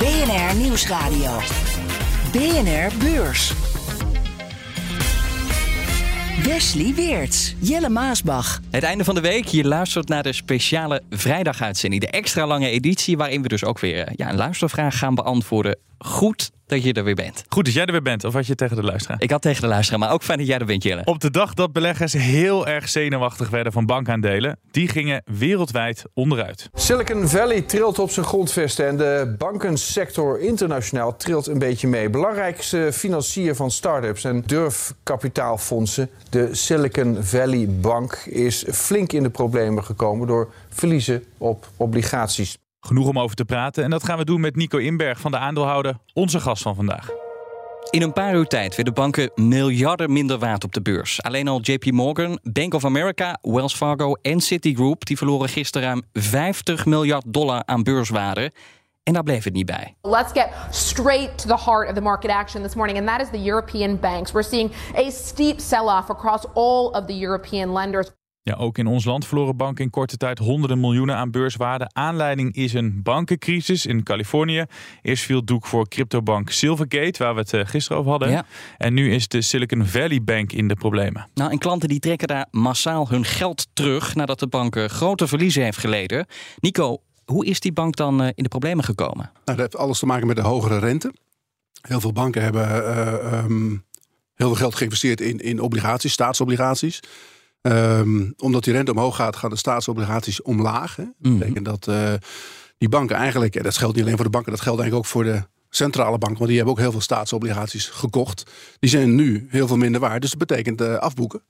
BNR Nieuwsradio. BNR Beurs. Wesley Weerts, Jelle Maasbach. Het einde van de week. Je luistert naar de speciale vrijdaguitzending. De extra lange editie waarin we dus ook weer eh, ja, een luistervraag gaan beantwoorden. Goed dat je er weer bent. Goed dat jij er weer bent, of had je tegen de luisteraar? Ik had tegen de luisteraar, maar ook fijn dat jij er bent, Jelle. Op de dag dat beleggers heel erg zenuwachtig werden van bankaandelen, die gingen wereldwijd onderuit. Silicon Valley trilt op zijn grondvesten en de bankensector internationaal trilt een beetje mee. Belangrijkste financier van start-ups en durfkapitaalfondsen, de Silicon Valley Bank, is flink in de problemen gekomen door verliezen op obligaties. Genoeg om over te praten en dat gaan we doen met Nico Inberg van de aandeelhouder, onze gast van vandaag. In een paar uur tijd werden banken miljarden minder waard op de beurs. Alleen al JP Morgan, Bank of America, Wells Fargo en Citigroup... die verloren gisteren ruim 50 miljard dollar aan beurswaarde. En daar bleef het niet bij. Let's get straight to the heart of the market action this morning, and that is the European banks. We're seeing a steep sell-off across all of the European lenders. Ja, ook in ons land verloren banken in korte tijd honderden miljoenen aan beurswaarde. Aanleiding is een bankencrisis in Californië. Eerst viel doek voor cryptobank Silvergate, waar we het eh, gisteren over hadden. Ja. En nu is de Silicon Valley Bank in de problemen. Nou, en klanten die trekken daar massaal hun geld terug... nadat de bank eh, grote verliezen heeft geleden. Nico, hoe is die bank dan eh, in de problemen gekomen? Nou, dat heeft alles te maken met de hogere rente. Heel veel banken hebben eh, ehm, heel veel geld geïnvesteerd in, in obligaties, staatsobligaties. Ehm, omdat die rente omhoog gaat, gaan de staatsobligaties omlaag. Hè. Dat betekent dat eh, die banken eigenlijk, en dat geldt niet alleen voor de banken, dat geldt eigenlijk ook voor de centrale banken, want die hebben ook heel veel staatsobligaties gekocht. Die zijn nu heel veel minder waard, dus dat betekent eh, afboeken.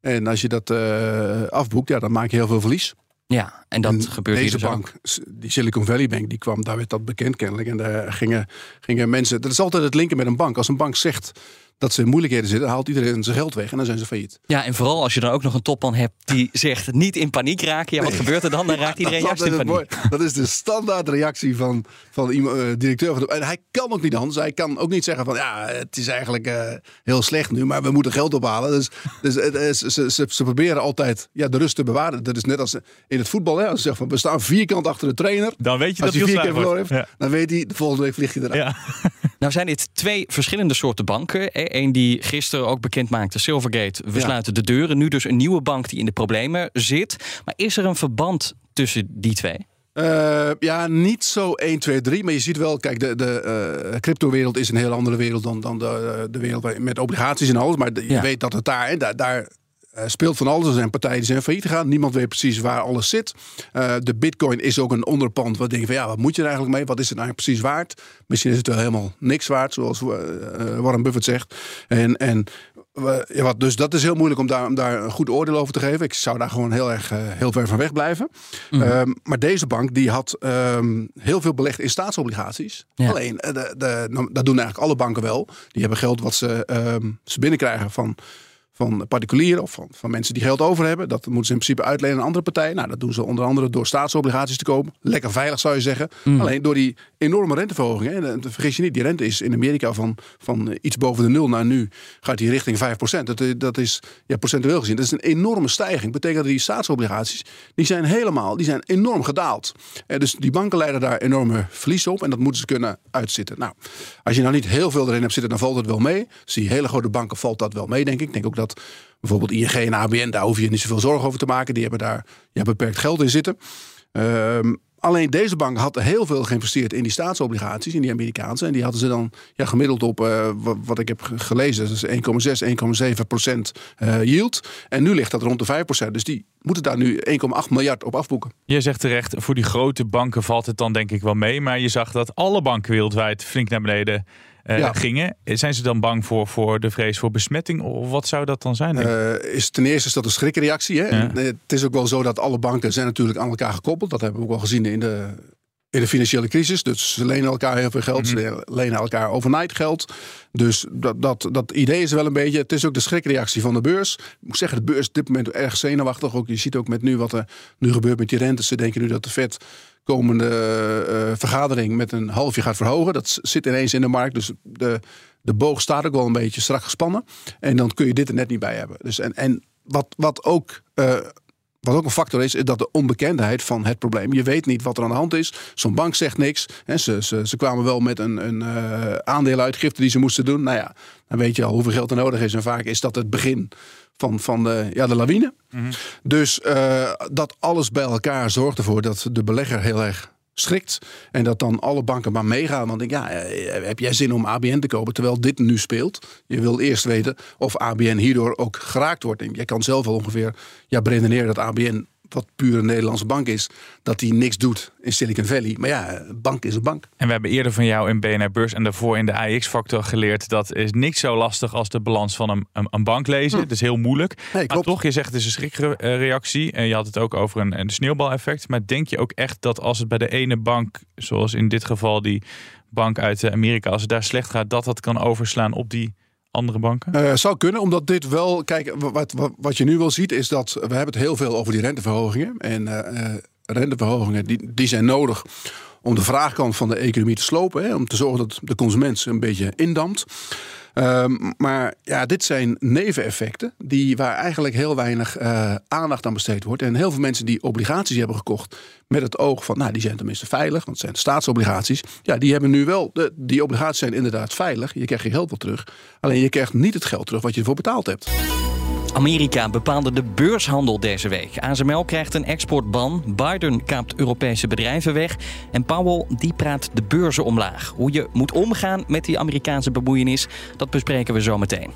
En als je dat eh, afboekt, ja, dan maak je heel veel verlies. Ja, en dat En gebeurt hier Deze dus ook. bank, die Silicon Valley Bank, die kwam, daar werd dat bekend kennelijk. En daar gingen, gingen mensen. Dat is altijd het linken met een bank. Als een bank zegt dat ze in moeilijkheden zitten, haalt iedereen zijn geld weg en dan zijn ze failliet. Ja, en vooral als je dan ook nog een topman hebt die zegt niet in paniek raken. Ja, wat gebeurt er dan? Dan raakt iedereen dat, juist is in paniek. dat is de standaard reactie van, van iemand, eh, directeur. Van de, en hij kan ook niet anders. Hij kan ook niet zeggen van ja, het is eigenlijk eh, heel slecht nu, maar we moeten geld ophalen. Dus, dus het is- ze, ze, ze proberen altijd ja, de rust te bewaren. Dat is net als in het voetbal. Hè, als ze zeggen van we staan vierkant achter de trainer. Dan weet je Als dat hij vier keer verloren heeft. Ja. dan weet hij, de volgende week vliegt hij eruit. Ja. Nou zijn dit twee verschillende soorten banken. Eén die gisteren ook bekend maakte, Silvergate. We Ja. sluiten de deuren. Nu dus een nieuwe bank die in de problemen zit. Maar is er een verband tussen die twee? Eh, ja, niet zo 1, 2, 3. Maar je ziet wel, kijk, de, de eh, cryptowereld is een heel andere wereld dan, dan de, de wereld met obligaties en alles. Maar de- je Ja. weet dat het daar, hè, daar, daar speelt van alles. Er zijn partijen die zijn failliet gegaan. Niemand weet precies waar alles zit. Eh, de bitcoin is ook een onderpand. Wat denk je van, ja, wat moet je er eigenlijk mee? Wat is het nou precies waard? Misschien is het wel helemaal niks waard, zoals eh, eh, Warren Buffett zegt. En, en ja, wat, dus dat is heel moeilijk om daar, om daar een goed oordeel over te geven. Ik zou daar gewoon heel erg eh, heel ver van weg blijven. Ehm, maar deze bank die had ehm, heel veel belegd in staatsobligaties. Ja. Alleen, eh, de, de, nou, dat doen eigenlijk alle banken wel. Die hebben geld wat ze, ehm, ze binnenkrijgen van, van particulieren of van, van mensen die geld over hebben. Dat moeten ze in principe uitlenen aan andere partijen. Nou, dat doen ze onder andere door staatsobligaties te kopen. Lekker veilig zou je zeggen. Alleen door die enorme renteverhogingen. En eh, vergis je niet, die rente is in Amerika van, van iets boven de nul naar nu gaat die richting 5%. Dat, eh, dat is ja, procentueel gezien. Dat is een enorme stijging. Betekent dat die staatsobligaties, die zijn helemaal, die zijn enorm gedaald. Eh, dus die banken leiden daar enorme verlies op. En dat moeten ze kunnen uitzitten. Nou, als je nou niet heel veel erin hebt zitten, dan valt het wel mee. Die hele grote banken valt dat wel mee, denk ik. Ik denk ook dat bijvoorbeeld ING en ABN, daar hoef je niet zoveel zorgen over te maken. Die hebben daar ja, beperkt geld in zitten. Ehm, alleen deze bank had heel veel geïnvesteerd in die staatsobligaties, in die Amerikaanse. En die hadden ze dan ja, gemiddeld op, eh, wat, ik heb ge- gelezen, dat is 1,6, 1,7 procent eh, yield. En nu ligt dat rond de 5 procent. Dus die moeten daar nu 1,8 miljard op afboeken. Je zegt terecht, voor die grote banken valt het dan denk ik wel mee. Maar je zag dat alle banken wereldwijd flink naar beneden eh, Ja. gingen. Zijn ze dan bang voor, voor de vrees voor besmetting? Of wat zou dat dan zijn? Eh, is ten eerste is dat een schrikreactie. Hè? En, eh, het is ook wel zo dat alle banken zijn natuurlijk aan elkaar gekoppeld. Dat hebben we ook wel gezien in de in de financiële crisis. Dus ze lenen elkaar heel veel geld. Mhm. Ze lenen elkaar overnight geld. Dus dat, dat, dat idee is wel een beetje. Het is ook de schrikreactie van de beurs. Ik moet zeggen, de beurs is op dit moment erg zenuwachtig. Ook, je ziet ook met nu wat er nu gebeurt met die rentes. Ze denken nu dat de Fed komende eh, vergadering met een halfje gaat verhogen. Dat zit ineens in de markt. Dus de, de boog staat ook wel een beetje strak gespannen. En dan kun je dit er net niet bij hebben. Dus en, en wat, wat ook. eh, wat ook een factor is, is dat de onbekendheid van het probleem. Je weet niet wat er aan de hand is. Zo'n bank zegt niks. En ze, ze, ze kwamen wel met een, een eh, aandeeluitgifte die ze moesten doen. Nou ja, dan weet je al hoeveel geld er nodig is. En vaak is dat het begin van, van de, ja, de lawine. Dus eh, dat alles bij elkaar zorgt ervoor dat de belegger heel erg schrikt. En dat dan alle banken maar meegaan. Want ik, ja, eh, heb jij zin om ABN te kopen terwijl dit nu speelt? Je wil eerst weten of ABN hierdoor ook geraakt wordt. En jij kan zelf wel ongeveer ja, beredeneren dat ABN wat puur een Nederlandse bank is, dat die niks doet in Silicon Valley. Maar ja, bank is een bank. En we hebben eerder van jou in BNR Beurs en daarvoor in de AX-factor geleerd... dat is niks zo lastig als de balans van een, een, een bank lezen. Het is heel moeilijk. Hm. Nee, maar toch, je zegt het is een schrikreactie. En je had het ook over een, een sneeuwbaleffect. Maar denk je ook echt dat als het bij de ene bank... zoals in dit geval die bank uit eh, Amerika... als het daar slecht gaat, dat dat kan overslaan op die andere banken? Eh, zou kunnen, omdat dit wel. Kijk, wat, wat, wat je nu wel ziet, is dat we hebben het heel veel over die renteverhogingen. En eh, eh, renteverhogingen die, die zijn nodig om de vraagkant van de economie te slopen. Hè, om te zorgen dat de consument een beetje indampt. Ehm, maar ja, dit zijn neveneffecten die, waar eigenlijk heel weinig eh, aandacht aan besteed wordt. En heel veel mensen die obligaties hebben gekocht met het oog van, nou, die zijn tenminste veilig, want het zijn staatsobligaties. Ja, die hebben nu wel, de, die obligaties zijn inderdaad veilig. Je krijgt je geld wel terug. Alleen je krijgt niet het geld terug wat je ervoor betaald hebt. Amerika bepaalde de beurshandel deze week. ASML krijgt een exportban. Biden kaapt Europese bedrijven weg. En Powell die praat de beurzen omlaag. Hoe je moet omgaan met die Amerikaanse bemoeienis, dat bespreken we zo meteen.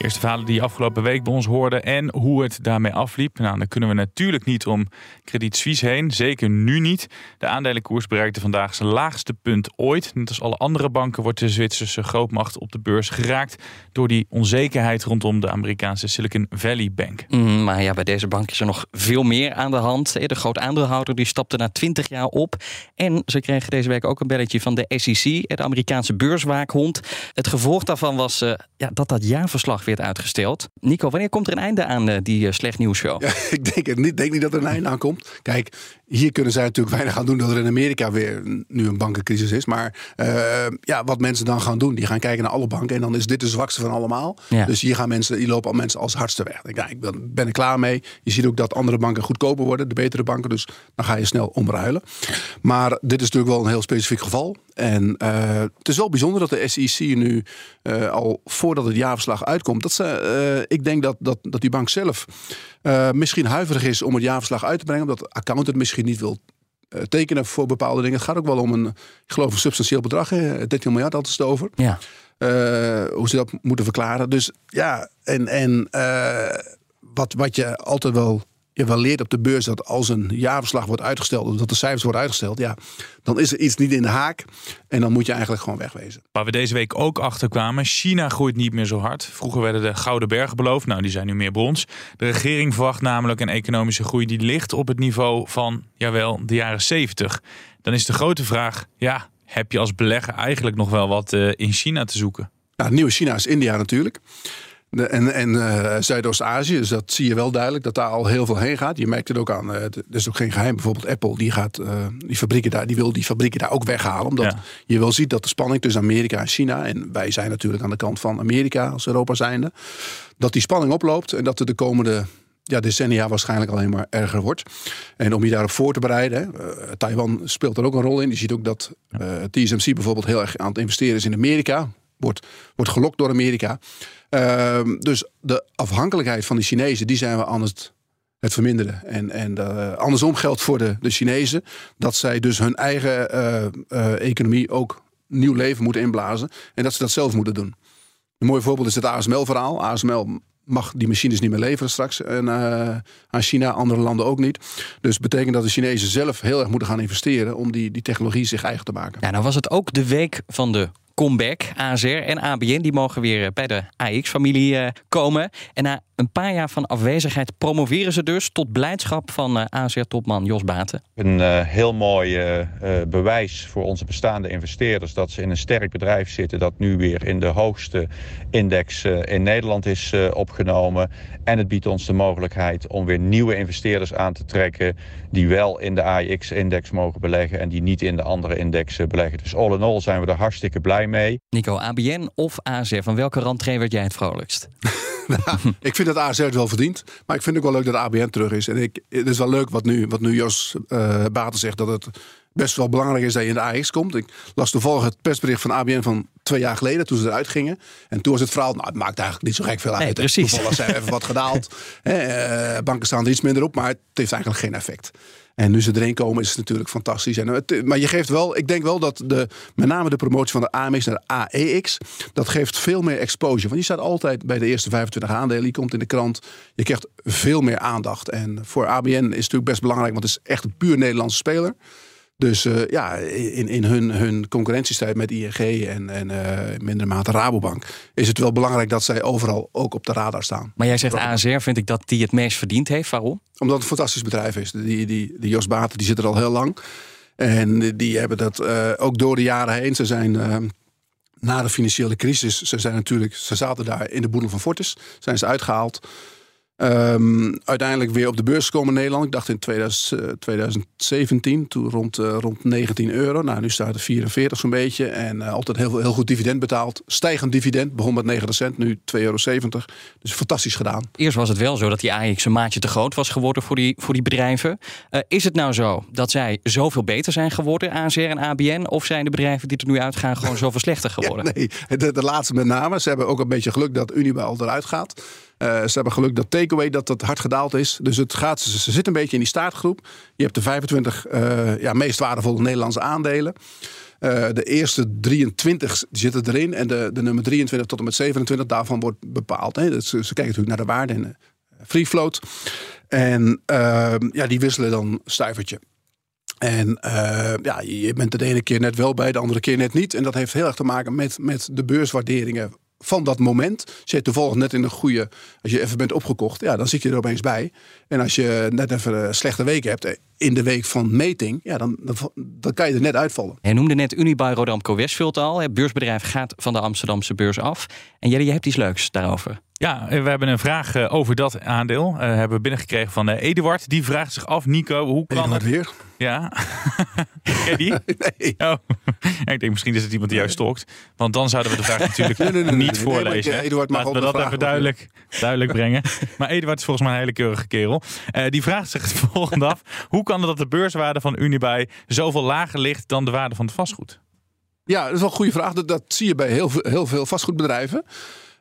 Eerste verhalen die afgelopen week bij ons hoorden en hoe het daarmee afliep. Nou, dan kunnen we natuurlijk niet om Credit Suisse heen. Zeker nu niet. De aandelenkoers bereikte vandaag zijn laagste punt ooit. Net als alle andere banken wordt de Zwitserse grootmacht op de beurs geraakt door die onzekerheid rondom de Amerikaanse Silicon Valley Bank. Mm, maar ja, bij deze bank is er nog veel meer aan de hand. De groot aandeelhouder die stapte na 20 jaar op. En ze kregen deze week ook een belletje van de SEC, de Amerikaanse beurswaakhond. Het gevolg daarvan was eh, ja, dat dat jaarverslag werd uitgesteld. Nico, wanneer komt er een einde aan eh, die eh, slecht nieuws show? Ja, ik denk, het niet, denk niet dat er een einde aan komt. Kijk, hier kunnen zij natuurlijk weinig aan doen dat er in Amerika weer nu een bankencrisis is. Maar eh, ja, wat mensen dan gaan doen, die gaan kijken naar alle banken. En dan is dit de zwakste van allemaal. Ja. Dus hier gaan mensen, die lopen al mensen als hardste weg. Ik, denk, ja, ik ben, ben er klaar mee. Je ziet ook dat andere banken goedkoper worden, de betere banken. Dus dan ga je snel omruilen. Maar dit is natuurlijk wel een heel specifiek geval. En het is wel bijzonder dat de SEC nu al voordat het jaarverslag uitkomt, dat ze, eh, ik denk dat, dat, dat die bank zelf eh, misschien huiverig is om het jaarverslag uit te brengen, omdat de accountant misschien niet wil eh, tekenen voor bepaalde dingen. Het gaat ook wel om een, ik geloof, een substantieel bedrag. Hè? 13 miljard, dat is het over. Ja. Hoe ze dat moeten verklaren. Dus ja, en, en wat, wat je altijd wel, je wel leert op de beurs, dat als een jaarverslag wordt uitgesteld, of dat de cijfers worden uitgesteld, ja, dan is er iets niet in de haak. En dan moet je eigenlijk gewoon wegwezen. Waar we deze week ook achter kwamen, China groeit niet meer zo hard. Vroeger werden de gouden bergen beloofd, nou die zijn nu meer brons. De regering verwacht namelijk een economische groei die ligt op het niveau van, jawel, de jaren 70. Dan is de grote vraag, ja, heb je als belegger eigenlijk nog wel wat eh, in China te zoeken? Nou, het nieuwe China is India natuurlijk. De, en en eh, Zuidoost-Azië, dus dat zie je wel duidelijk dat daar al heel veel heen gaat. Je merkt het ook aan, eh, het is ook geen geheim. Bijvoorbeeld Apple, die, gaat, eh, die, fabrieken daar, die wil die fabrieken daar ook weghalen. Omdat Ja. je wel ziet dat de spanning tussen Amerika en China, en wij zijn natuurlijk aan de kant van Amerika als Europa zijnde, dat die spanning oploopt en dat er de komende ja, decennia waarschijnlijk alleen maar erger wordt. En om je daarop voor te bereiden, hè, Taiwan speelt er ook een rol in. Je ziet ook dat eh, TSMC bijvoorbeeld heel erg aan het investeren is in Amerika. Wordt, wordt gelokt door Amerika. Ehm, dus de afhankelijkheid van de Chinezen, die zijn we aan het, het verminderen. En, en eh, andersom geldt voor de, de Chinezen dat zij dus hun eigen eh, eh, economie ook nieuw leven moeten inblazen. En dat ze dat zelf moeten doen. Een mooi voorbeeld is het ASML-verhaal. ASML mag die machines niet meer leveren straks en, aan China, andere landen ook niet. Dus betekent dat de Chinezen zelf heel erg moeten gaan investeren om die, die technologie zich eigen te maken. Ja, nou was het ook de week van de comeback. ASR en ABN die mogen weer bij de AX-familie komen. En na een paar jaar van afwezigheid promoveren ze dus tot blijdschap van uh, ASR-topman Jos Baten. Een heel mooi bewijs voor onze bestaande investeerders dat ze in een sterk bedrijf zitten dat nu weer in de hoogste index in Nederland is opgenomen. En het biedt ons de mogelijkheid om weer nieuwe investeerders aan te trekken die wel in de AIX-index mogen beleggen en die niet in de andere indexen beleggen. Dus all in all zijn we er hartstikke blij mee. Nico, ABN of ASR, van welke rentree werd jij het vrolijkst? nou, ik vind dat ASR het wel verdient. Maar ik vind ook wel leuk dat ABN terug is. En ik, het is wel leuk wat nu, wat nu Jos uh, Baten zegt. Dat het best wel belangrijk is dat je in de AX komt. Ik las toevallig het persbericht van ABN van twee jaar geleden. Toen ze eruit gingen. En toen was het verhaal. Nou, het maakt eigenlijk niet zo gek veel uit. Nee, precies. Toevallig zijn we even wat gedaald. uh, banken staan er iets minder op. Maar het heeft eigenlijk geen effect. En nu ze erin komen is het natuurlijk fantastisch. En het, maar je geeft wel, ik denk wel dat de, met name de promotie van de AMX naar de AEX, dat geeft veel meer exposure. Want die staat altijd bij de eerste 25 aandelen. Die komt in de krant. Je krijgt veel meer aandacht. En voor ABN is het natuurlijk best belangrijk, want het is echt een puur Nederlandse speler. Dus uh, ja, in, in hun, hun concurrentiestrijd met ING en, en uh, minder mate Rabobank is het wel belangrijk dat zij overal ook op de radar staan. Maar jij zegt ASR, vind ik dat die het meest verdiend heeft. Waarom? Omdat het een fantastisch bedrijf is. Die, die, die Jos Baten die zit er al heel lang. En die hebben dat uh, ook door de jaren heen. Ze zijn na de financiële crisis, ze zijn natuurlijk, ze zaten daar in de boedel van Fortis, zijn ze uitgehaald. Um, uiteindelijk weer op de beurs gekomen in Nederland. Ik dacht in 2000, 2017, toen rond, uh, rond 19 euro. Nou, nu staat het 44 zo'n beetje. En uh, altijd heel, heel goed dividend betaald. Stijgend dividend, begon met 90 cent, nu 2,70 euro. Dus fantastisch gedaan. Eerst was het wel zo dat die AX een maatje te groot was geworden voor die, voor die bedrijven. Is het nou zo dat zij zoveel beter zijn geworden, ASR en ABN? Of zijn de bedrijven die er nu uitgaan gewoon zoveel slechter geworden? Ja, nee, de, de laatste met name. Ze hebben ook een beetje geluk dat Unibail eruit gaat. Uh, ze hebben geluk dat takeaway dat het hard gedaald is. Dus het gaat, ze, zitten een beetje in die staartgroep. Je hebt de 25 uh, ja, meest waardevolle Nederlandse aandelen. Uh, de eerste 23 zitten erin. En de, de nummer 23 tot en met 27 daarvan wordt bepaald. Hè. Ze kijken natuurlijk naar de waarde in free float. En ja, die wisselen dan stuivertje. En ja, je bent de ene keer net wel bij, de andere keer net niet. En dat heeft heel erg te maken met, met de beurswaarderingen van dat moment. Je toevallig net in een goede, als je even bent opgekocht, ja, dan zit je er opeens bij. En als je net even een slechte week hebt, eh, in de week van meting, ja, dan, dan, kan je er net uitvallen. Je noemde net Unibail Rodamco Westfield al. Het beursbedrijf gaat van de Amsterdamse beurs af. En jij, je hebt iets leuks daarover. Ja, we hebben een vraag over dat aandeel. Uh, hebben we binnengekregen van Eduard. Die vraagt zich af, Nico, hoe kan Eduard het... weer? Ja. Ken die? nee. Oh. ik denk misschien is het iemand die juist stalkt. Want dan zouden we de vraag natuurlijk nee, nee, nee, niet voorlezen. Nee, Eduard mag Laten we dat even duidelijk, duidelijk brengen. Maar Eduard is volgens mij een hele keurige kerel. Uh, die vraagt zich het volgende af. Hoe kan het dat de beurswaarde van Unibail zoveel lager ligt dan de waarde van het vastgoed? Ja, dat is wel een goede vraag. Dat, dat zie je bij heel veel, heel veel vastgoedbedrijven.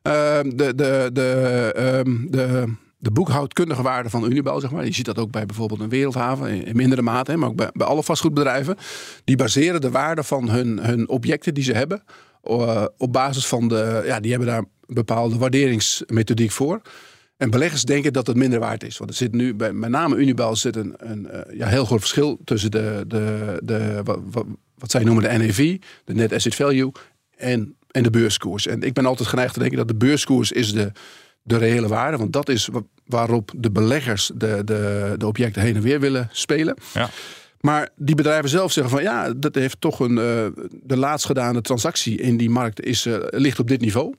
Uh, de, de, de, um, de, de boekhoudkundige waarde van Unibail, zeg maar. Je ziet dat ook bij bijvoorbeeld een wereldhaven, in mindere mate, maar ook bij, bij alle vastgoedbedrijven. Die baseren de waarde van hun, hun objecten die ze hebben uh, op basis van de, ja, die hebben daar een bepaalde waarderingsmethodiek voor. En beleggers denken dat het minder waard is. Want er zit nu, bij met name Unibail, zit een, een uh, ja, heel groot verschil tussen de, de, de, wat, wat, wat zij noemen de NAV, de Net Asset Value, en, en de beurskoers. En ik ben altijd geneigd te denken dat de beurskoers is de, de reële waarde. Want dat is waarop de beleggers de, de, de objecten heen en weer willen spelen. Ja. Maar die bedrijven zelf zeggen van ja, dat heeft toch een. Uh, de laatst gedane transactie in die markt is, uh, ligt op dit niveau.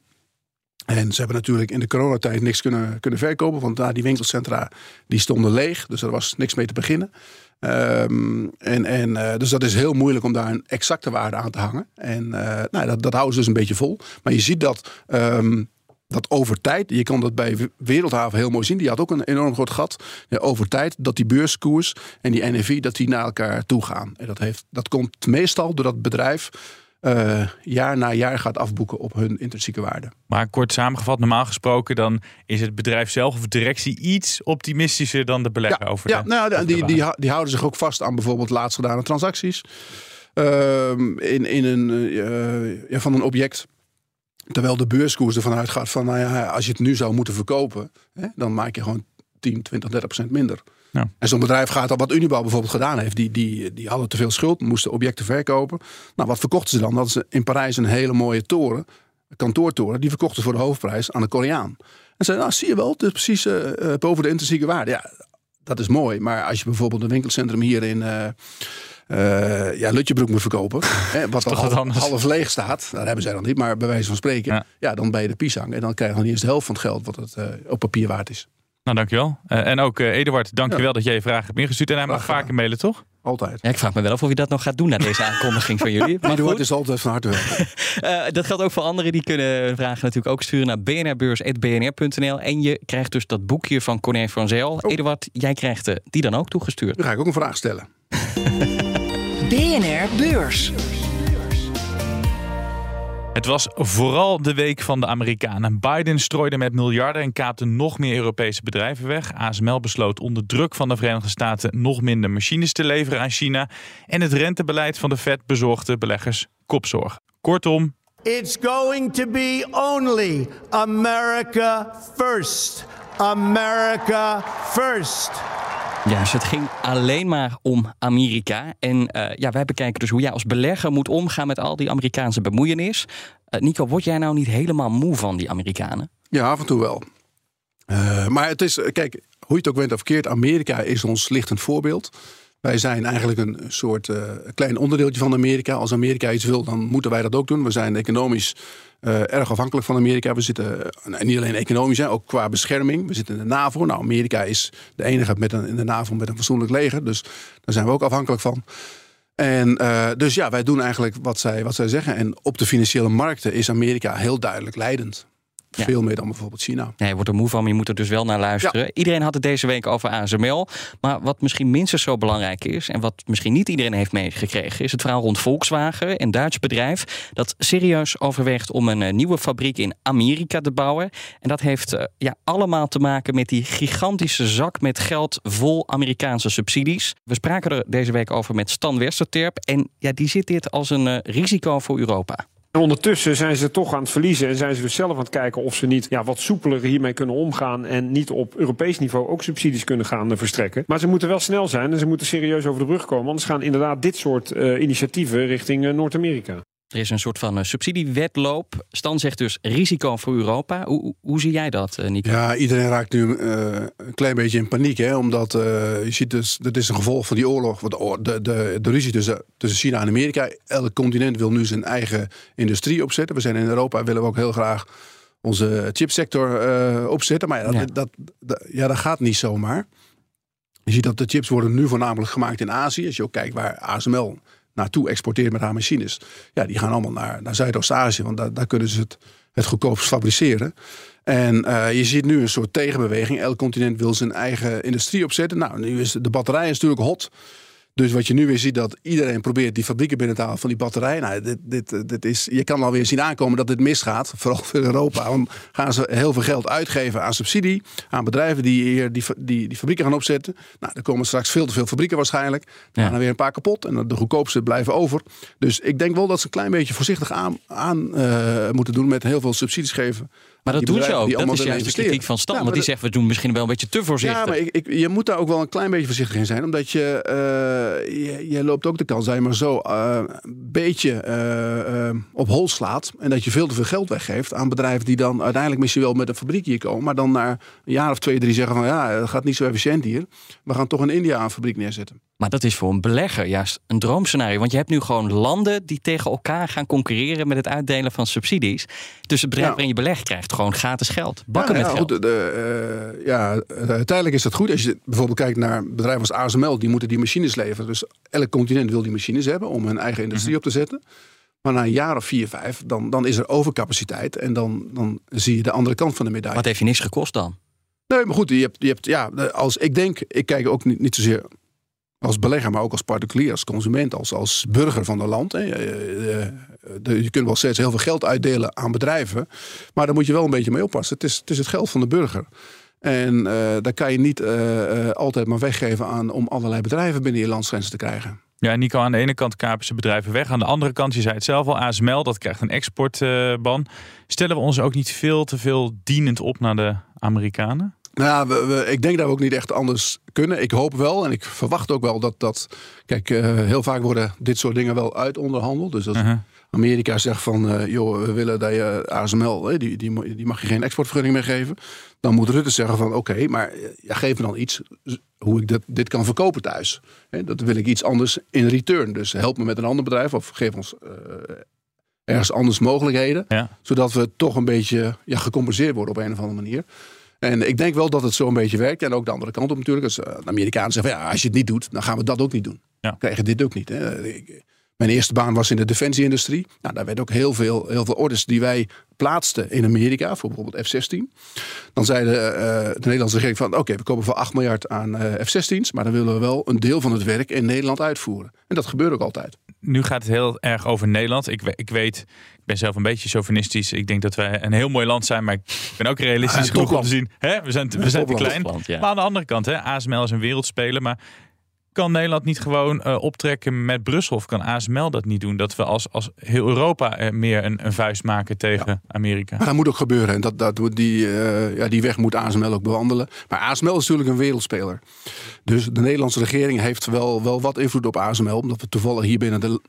En ze hebben natuurlijk in de coronatijd niks kunnen, kunnen verkopen. Want daar die winkelcentra die stonden leeg. Dus er was niks mee te beginnen. Um, en, en, uh, dus dat is heel moeilijk om daar een exacte waarde aan te hangen. En uh, nou, dat, dat houden ze dus een beetje vol. Maar je ziet dat, um, dat over tijd, je kan dat bij Wereldhaven heel mooi zien. Die had ook een enorm groot gat. Ja, over tijd dat die beurskoers en die NAV dat die naar elkaar toe gaan. En dat, heeft, dat komt meestal doordat bedrijf uh, jaar na jaar gaat afboeken op hun intrinsieke waarde. Maar kort samengevat, normaal gesproken, dan is het bedrijf zelf of directie iets optimistischer dan de belegger ja, over ja, de, nou, over die, die, die, houden zich ook vast aan bijvoorbeeld laatst gedane transacties. Uh, in, in een, uh, ja, van een object. Terwijl de beurskoers ervan uitgaat van, nou ja, als je het nu zou moeten verkopen, hè, dan maak je gewoon 10, 20, 30 procent minder. Ja. En zo'n bedrijf gaat al, wat Unibouw bijvoorbeeld gedaan heeft, die, die, die hadden te veel schuld, moesten objecten verkopen. Nou, wat verkochten ze dan? Dat ze in Parijs een hele mooie toren, een kantoortoren, die verkochten voor de hoofdprijs aan de Koreaan. En zeiden, nou zie je wel, het is precies eh, eh, boven de intrinsieke waarde. Ja, dat is mooi. Maar als je bijvoorbeeld een winkelcentrum hier in eh ja, Lutjebroek moet verkopen, hè, wat al wat half, leeg staat, dat hebben zij dan niet, maar bij wijze van spreken, Ja. ja, dan ben je de pisang. En dan krijg je niet eens de helft van het geld wat het op papier waard is. Nou, dankjewel. Eh, en ook eh, Eduard, dankjewel dat jij je vragen hebt ingestuurd. En hij mag vaker mailen, toch? Altijd. Ja, ik vraag me wel af of je dat nog gaat doen na deze aankondiging van jullie. Maar Eduard goed, is altijd van harte welkom. eh, dat geldt ook voor anderen. Die kunnen vragen natuurlijk ook sturen naar bnrbeurs.bnr.nl. En je krijgt dus dat boekje van Corné van Zel. Eduard, jij krijgt die dan ook toegestuurd. Nu ga ik ook een vraag stellen. BNR Beurs. Het was vooral de week van de Amerikanen. Biden strooide met miljarden en kaapte nog meer Europese bedrijven weg. ASML besloot onder druk van de Verenigde Staten nog minder machines te leveren aan China. En het rentebeleid van de Fed bezorgde beleggers kopzorg. Kortom, It's going to be only America first. America first. Ja, dus het ging alleen maar om Amerika. En eh, ja, wij bekijken dus hoe jij als belegger moet omgaan met al die Amerikaanse bemoeienis. Eh, Nico, word jij nou niet helemaal moe van die Amerikanen? Ja, af en toe wel. Eh, maar het is, kijk, hoe je het ook bent of verkeerd, Amerika is ons lichtend voorbeeld. Wij zijn eigenlijk een soort eh, klein onderdeeltje van Amerika. Als Amerika iets wil, dan moeten wij dat ook doen. We zijn economisch eh, erg afhankelijk van Amerika. We zitten eh, niet alleen economisch, hè, ook qua bescherming. We zitten in de NAVO. Nou, Amerika is de enige met een, in de NAVO met een fatsoenlijk leger. Dus daar zijn we ook afhankelijk van. En dus ja, wij doen eigenlijk wat zij, wat zij zeggen. En op de financiële markten is Amerika heel duidelijk leidend. Ja. Veel meer dan bijvoorbeeld China. Nee, je wordt er moe van, maar je moet er dus wel naar luisteren. Iedereen had het deze week over ASML. Maar wat misschien minstens zo belangrijk is... en wat misschien niet iedereen heeft meegekregen... is het verhaal rond Volkswagen, een Duits bedrijf... dat serieus overweegt om een eh, nieuwe fabriek in Amerika te bouwen. En dat heeft eh, ja, allemaal te maken met die gigantische zak met geld... vol Amerikaanse subsidies. We spraken er deze week over met Stan Westerterp. En ja, die ziet dit als een eh, risico voor Europa. En ondertussen zijn ze toch aan het verliezen en zijn ze dus zelf aan het kijken of ze niet ja, wat soepeler hiermee kunnen omgaan en niet op Europees niveau ook subsidies kunnen gaan eh, verstrekken. Maar ze moeten wel snel zijn en ze moeten serieus over de brug komen, anders gaan inderdaad dit soort eh, initiatieven richting eh, Noord-Amerika. Er is een soort van eh, subsidiewetloop. Stan zegt dus risico voor Europa. Hoe, hoe- zie jij dat, eh, Nico? Ja, iedereen raakt nu eh, een klein beetje in paniek. Hè? Omdat eh, je ziet dus, dat is een gevolg van die oorlog. wat De, de, de, ruzie tussen, tussen China en Amerika. Elk continent wil nu zijn eigen industrie opzetten. We zijn in Europa, willen we ook heel graag onze chipsector opzetten. Maar ja, Ja. Dat, dat, dat- ja, dat gaat niet zomaar. Je ziet dat de chips worden nu voornamelijk gemaakt in Azië. Als je ook kijkt waar ASML naartoe exporteert met haar machines. Ja, die gaan allemaal naar, naar Zuidoost-Azië. Want daar, daar kunnen ze het, het goedkoopst fabriceren. En eh, je ziet nu een soort tegenbeweging. Elk continent wil zijn eigen industrie opzetten. Nou, nu is de batterij is natuurlijk hot. Dus wat je nu weer ziet, dat iedereen probeert die fabrieken binnen te halen van die batterij. Nou, dit, dit, dit is, je kan alweer zien aankomen dat dit misgaat. Vooral voor Europa. Want gaan ze heel veel geld uitgeven aan subsidie. Aan bedrijven die hier die, die, die fabrieken gaan opzetten. Nou, er komen straks veel te veel fabrieken waarschijnlijk. Ja. gaan er weer een paar kapot. En de goedkoopste blijven over. Dus ik denk wel dat ze een klein beetje voorzichtig aan, aan eh, moeten doen. Met heel veel subsidies geven. Maar dat ze bedrijven ook. Dat is juist de kritiek van Stan. Ja, want die zegt, we doen misschien wel een beetje te voorzichtig. ja, maar ik, ik, je moet daar ook wel een klein beetje voorzichtig in zijn. Omdat je, eh, je, je loopt ook de kans dat je maar zo een beetje eh, eh, op hol slaat. En dat je veel te veel geld weggeeft aan bedrijven die dan uiteindelijk misschien wel met een fabriek hier komen. Maar dan na een jaar of twee, drie zeggen van ja, het gaat niet zo efficiënt hier. We gaan toch in India een fabriek neerzetten. Maar dat is voor een belegger juist een droomscenario. Want je hebt nu gewoon landen die tegen elkaar gaan concurreren met het uitdelen van subsidies. Dus het bedrijf Ja. waarin je belegd krijgt gewoon gratis geld. Bakken ja, met ja, geld. goed, de, eh, ja, uiteindelijk is dat goed. Als je bijvoorbeeld kijkt naar bedrijven als ASML, die moeten die machines leveren. Dus elk continent wil die machines hebben om hun eigen industrie op te zetten. Maar na een jaar of vier, vijf, dan, dan is er overcapaciteit. En dan, dan zie je de andere kant van de medaille. Wat heeft je niks gekost dan? Nee, maar goed, je hebt, je hebt, ja, als, ik denk, ik kijk ook niet, niet zozeer als belegger, maar ook als particulier, als consument, als, als burger van het land. Hè. Je kunt wel steeds heel veel geld uitdelen aan bedrijven, maar daar moet je wel een beetje mee oppassen. Het is het, is het geld van de burger. En eh daar kan je niet eh, eh, altijd maar weggeven aan om allerlei bedrijven binnen je landsgrenzen te krijgen. Ja, Nico, aan de ene kant kapen ze bedrijven weg. Aan de andere kant, je zei het zelf al, ASML, dat krijgt een exportban. Stellen we ons ook niet veel te veel dienend op naar de Amerikanen? Nou, we, we- ik denk dat we ook niet echt anders kunnen. Ik hoop wel en ik verwacht ook wel dat dat. Kijk, eh, heel vaak worden dit soort dingen wel uitonderhandeld. Dus als Amerika zegt van, eh, joh, we willen dat je ASML, die, die, die mag je geen exportvergunning meer geven. Dan moet Rutte zeggen van, oké, maar eh, ja, geef me dan iets hoe ik dit, dit kan verkopen thuis. Hè, dat wil ik iets anders in return. Dus help me met een ander bedrijf of geef ons ergens anders mogelijkheden. Ja. Zodat we toch een beetje ja, gecompenseerd worden op een of andere manier. En ik denk wel dat het zo een beetje werkt. En ook de andere kant op natuurlijk. Als eh, de Amerikanen zeggen, van, ja, als je het niet doet, dan gaan we dat ook niet doen. Ja. Dan krijg je dit ook niet. Hè. Ik- mijn eerste baan was in de defensieindustrie. Nou, daar werd ook heel veel, heel veel orders die wij plaatsten in Amerika, voor bijvoorbeeld F-16. Dan zei de, eh, de Nederlandse regering van, oké, we kopen voor 8 miljard aan eh, F-16's, maar dan willen we wel een deel van het werk in Nederland uitvoeren. En dat gebeurt ook altijd. Nu gaat het heel erg over Nederland. Ik, ik weet, ik ben zelf een beetje chauvinistisch. Ik denk dat wij een heel mooi land zijn, maar ik ben ook realistisch Ah, genoeg om te zien. Hè? We zijn, te- we zijn te klein. Ja. Maar aan de andere kant, hè, ASML is een wereldspeler. Maar kan Nederland niet gewoon eh, optrekken met Brussel? Of kan ASML dat niet doen? Dat we als, als heel Europa meer een, een vuist maken tegen Amerika. Maar dat moet ook gebeuren. En dat, dat, die, eh, ja, die weg moet ASML ook bewandelen. Maar ASML is natuurlijk een wereldspeler. Dus de Nederlandse regering heeft wel, wel wat invloed op ASML. Omdat we toevallig hier binnen de,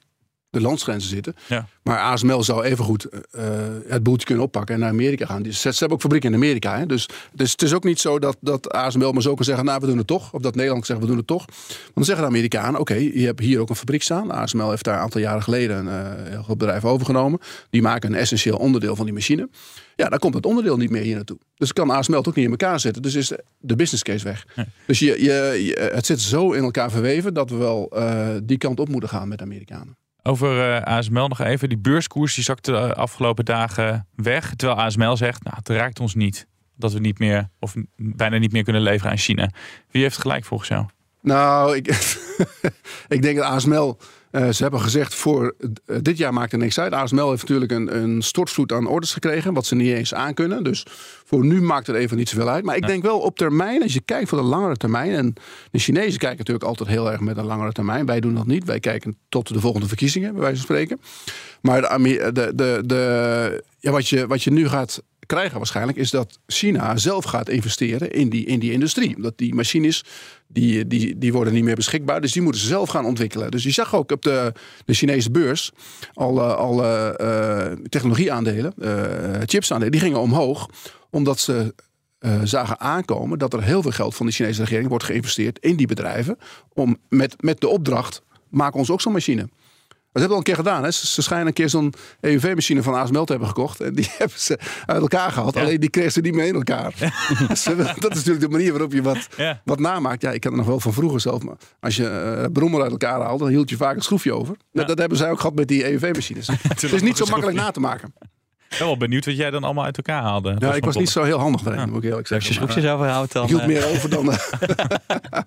de landsgrenzen zitten. Ja. Maar ASML zou evengoed eh, het boeltje kunnen oppakken en naar Amerika gaan. Ze, ze hebben ook fabrieken in Amerika. Hè? Dus, dus het is ook niet zo dat, dat ASML maar zo kan zeggen... nou, we doen het toch. Of dat Nederland zegt, we doen het toch. Want dan zeggen de Amerikanen... oké, je hebt hier ook een fabriek staan. ASML heeft daar een aantal jaren geleden een eh, heel groot bedrijf overgenomen. Die maken een essentieel onderdeel van die machine. Ja, dan komt het onderdeel niet meer hier naartoe. Dus kan ASML het ook niet in elkaar zetten. Dus is de business case weg. Dus je, je, je- het zit zo in elkaar verweven... dat we wel eh, die kant op moeten gaan met de Amerikanen. Over eh, ASML nog even. Die beurskoers die zakte de afgelopen dagen weg. Terwijl ASML zegt, nou, het raakt ons niet. Dat we niet meer, of bijna niet meer kunnen leveren aan China. Wie heeft gelijk volgens jou? Nou, ik, ik denk dat ASML. Eh, ze hebben gezegd voor eh, dit jaar maakt er niks uit. ASML heeft natuurlijk een, een stortvloed aan orders gekregen, wat ze niet eens aankunnen. Dus voor nu maakt het even niet zoveel uit. Maar ik denk wel op termijn, als je kijkt voor de langere termijn. En de Chinezen kijken natuurlijk altijd heel erg met een langere termijn. Wij doen dat niet. Wij kijken tot de volgende verkiezingen, bij wijze van spreken. Maar de, de, de, ja, wat, je, wat je nu gaat krijgen waarschijnlijk is dat China zelf gaat investeren in die, in die industrie. Omdat die machines, die, die, die worden niet meer beschikbaar. Dus die moeten ze zelf gaan ontwikkelen. Dus je zag ook op de, de Chinese beurs al, eh, al eh, technologieaandelen, eh chipsaandelen, die gingen omhoog. Omdat ze zagen aankomen dat er heel veel geld van de Chinese regering wordt geïnvesteerd in die bedrijven. Om met, met de opdracht, maak ons ook zo'n machine. Dat hebben al een keer gedaan. Hè? Ze, ze schijnen een keer zo'n EUV-machine van ASML te hebben gekocht. En die hebben ze uit elkaar gehaald. Alleen die kregen ze niet meer in elkaar. Dus, eh, dat is natuurlijk de manier waarop je wat, Ja. wat namaakt. Ja, ik ken het nog wel van vroeger zelf. Maar als je eh brommer uit elkaar haalde, dan hield je vaak een schroefje over. Dat, dat hebben zij ook gehad met die EUV-machines. het is niet zo makkelijk na te maken. Ik ben wel benieuwd wat jij dan allemaal uit elkaar haalde. Ja, ik was niet zo heel handig daarin, moet ik eerlijk Als je zeggen. schroefjes overhoudt, dan... ik hield eh, meer over dan... eh,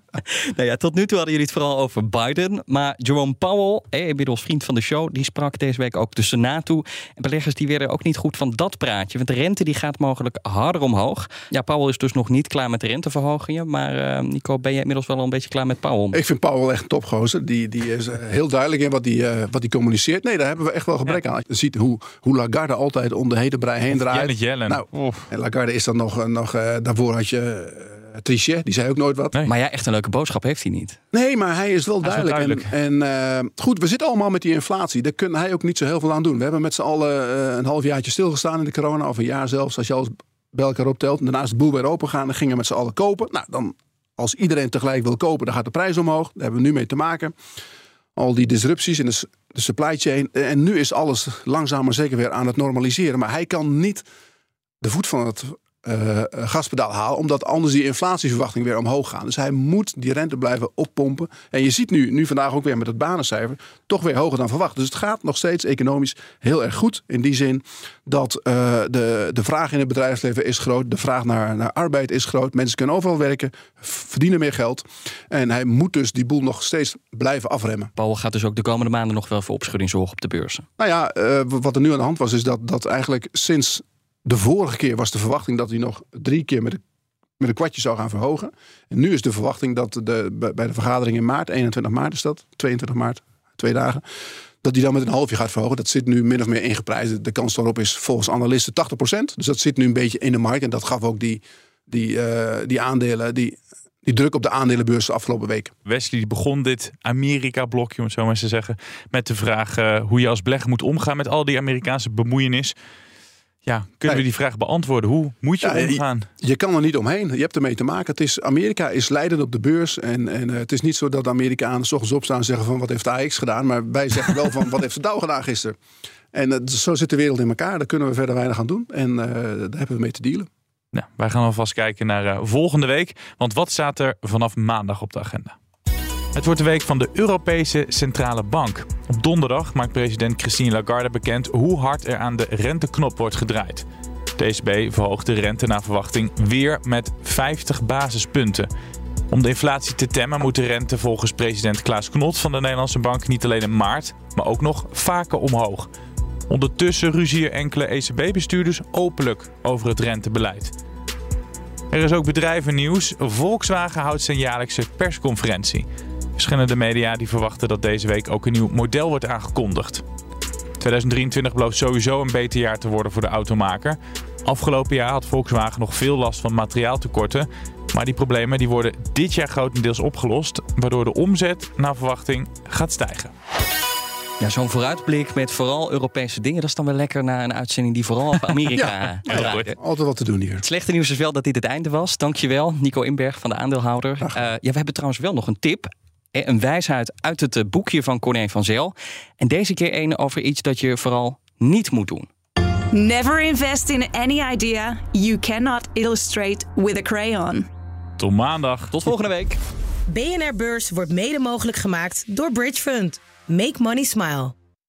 Nou ja, tot nu toe hadden jullie het vooral over Biden. Maar Jerome Powell, eh, inmiddels vriend van de show, die sprak deze week ook de Senaat toe. En beleggers die werden ook niet goed van dat praatje. Want de rente die gaat mogelijk harder omhoog. Ja, Powell is dus nog niet klaar met de renteverhogingen. Maar eh, Nico, ben je inmiddels wel een beetje klaar met Powell? Ik vind Powell echt een topgozer. Die, die is eh, heel duidelijk in wat hij wat die communiceert. Nee, daar hebben we echt wel gebrek aan. Je ziet hoe, hoe Lagarde altijd om de hete brei heen draait. Janet Yellen. Nou, en Lagarde is dan nog... eh, nog eh, daarvoor had je eh, Trichet, die zei ook nooit wat. Nee. Maar ja, echt een leuke boodschap heeft hij niet. Nee, maar hij is wel Hij is wel duidelijk. En, en eh, goed, we zitten allemaal met die inflatie. Daar kan hij ook niet zo heel veel aan doen. We hebben met z'n allen eh, een halfjaartje stilgestaan in de corona. Of een jaar zelfs, als je alles bij elkaar optelt. En daarna is de boel weer open gaan. Dan gingen we met z'n allen kopen. Nou, dan, als iedereen tegelijk wil kopen, dan gaat de prijs omhoog. Daar hebben we nu mee te maken. Al die disrupties in de, supply chain. En nu is alles langzaam maar zeker weer aan het normaliseren. Maar hij kan niet de voet van het eh, gaspedaal halen. Omdat anders die inflatieverwachting weer omhoog gaan. Dus hij moet die rente blijven oppompen. En je ziet nu, nu vandaag ook weer met het banencijfer, toch weer hoger dan verwacht. Dus het gaat nog steeds economisch heel erg goed. In die zin dat eh, de, de vraag in het bedrijfsleven is groot. De vraag naar, naar arbeid is groot. Mensen kunnen overal werken, verdienen meer geld. En hij moet dus die boel nog steeds blijven afremmen. Powell gaat dus ook de komende maanden nog wel voor opschudding zorgen op de beurzen. Nou ja, wat er nu aan de hand was, is dat, dat eigenlijk sinds de vorige keer was de verwachting dat hij nog drie keer met een, met kwartje zou gaan verhogen. En nu is de verwachting dat de, bij de vergadering in maart, 21 maart is dat, 22 maart, twee dagen, dat hij dan met een halfje gaat verhogen. Dat zit nu min of meer ingeprijsd. De kans daarop is volgens analisten 80%. Dus dat zit nu een beetje in de markt. En dat gaf ook die, die, eh, die aandelen, die, die druk op de aandelenbeurs de afgelopen week. Wesley begon dit Amerika-blokje, om het zo maar te zeggen, met de vraag eh, hoe je als belegger moet omgaan met al die Amerikaanse bemoeienis. Ja, kunnen we die vraag beantwoorden? Hoe moet je Ja, omgaan? Je, je kan er niet omheen. Je hebt ermee te maken. Het is, Amerika is leidend op de beurs. En, en eh, het is niet zo dat de Amerikanen s ochtends opstaan en zeggen van wat heeft de AX gedaan. Maar wij zeggen wel van wat heeft de Dow gedaan gisteren. En eh, zo zit de wereld in elkaar. Daar kunnen we verder weinig aan doen. En eh, daar hebben we mee te dealen. Nou, wij gaan alvast kijken naar volgende week. Want wat staat er vanaf maandag op de agenda? Het wordt de week van de Europese Centrale Bank. Op donderdag maakt president Christine Lagarde bekend hoe hard er aan de renteknop wordt gedraaid. De ECB verhoogt de rente naar verwachting weer met 50 basispunten. Om de inflatie te temmen moet de rente volgens president Klaas Knot van de Nederlandse Bank niet alleen in maart, maar ook nog vaker omhoog. Ondertussen ruzien enkele ECB-bestuurders openlijk over het rentebeleid. Er is ook bedrijvennieuws. Volkswagen houdt zijn jaarlijkse persconferentie. Verschillende media die verwachten dat deze week ook een nieuw model wordt aangekondigd. 2023 belooft sowieso een beter jaar te worden voor de automaker. Afgelopen jaar had Volkswagen nog veel last van materiaaltekorten. Maar die problemen die worden dit jaar grotendeels opgelost, waardoor de omzet naar verwachting gaat stijgen. Ja, zo'n vooruitblik met vooral Europese dingen, dat is dan wel lekker na een uitzending die vooral over Amerika Ja. Altijd wat te doen hier. Het slechte nieuws is wel dat dit het einde was. Dankjewel, Nico Inberg van de aandeelhouder. Eh, ja, we hebben trouwens wel nog een tip. Eh, Een wijsheid uit het eh, boekje van Corné van Zel. En deze keer een over iets dat je vooral niet moet doen. Never invest in any idea you cannot illustrate with a crayon. Tot maandag. Tot volgende week. BNR Beurs wordt mede mogelijk gemaakt door Bridge Fund. Make money smile.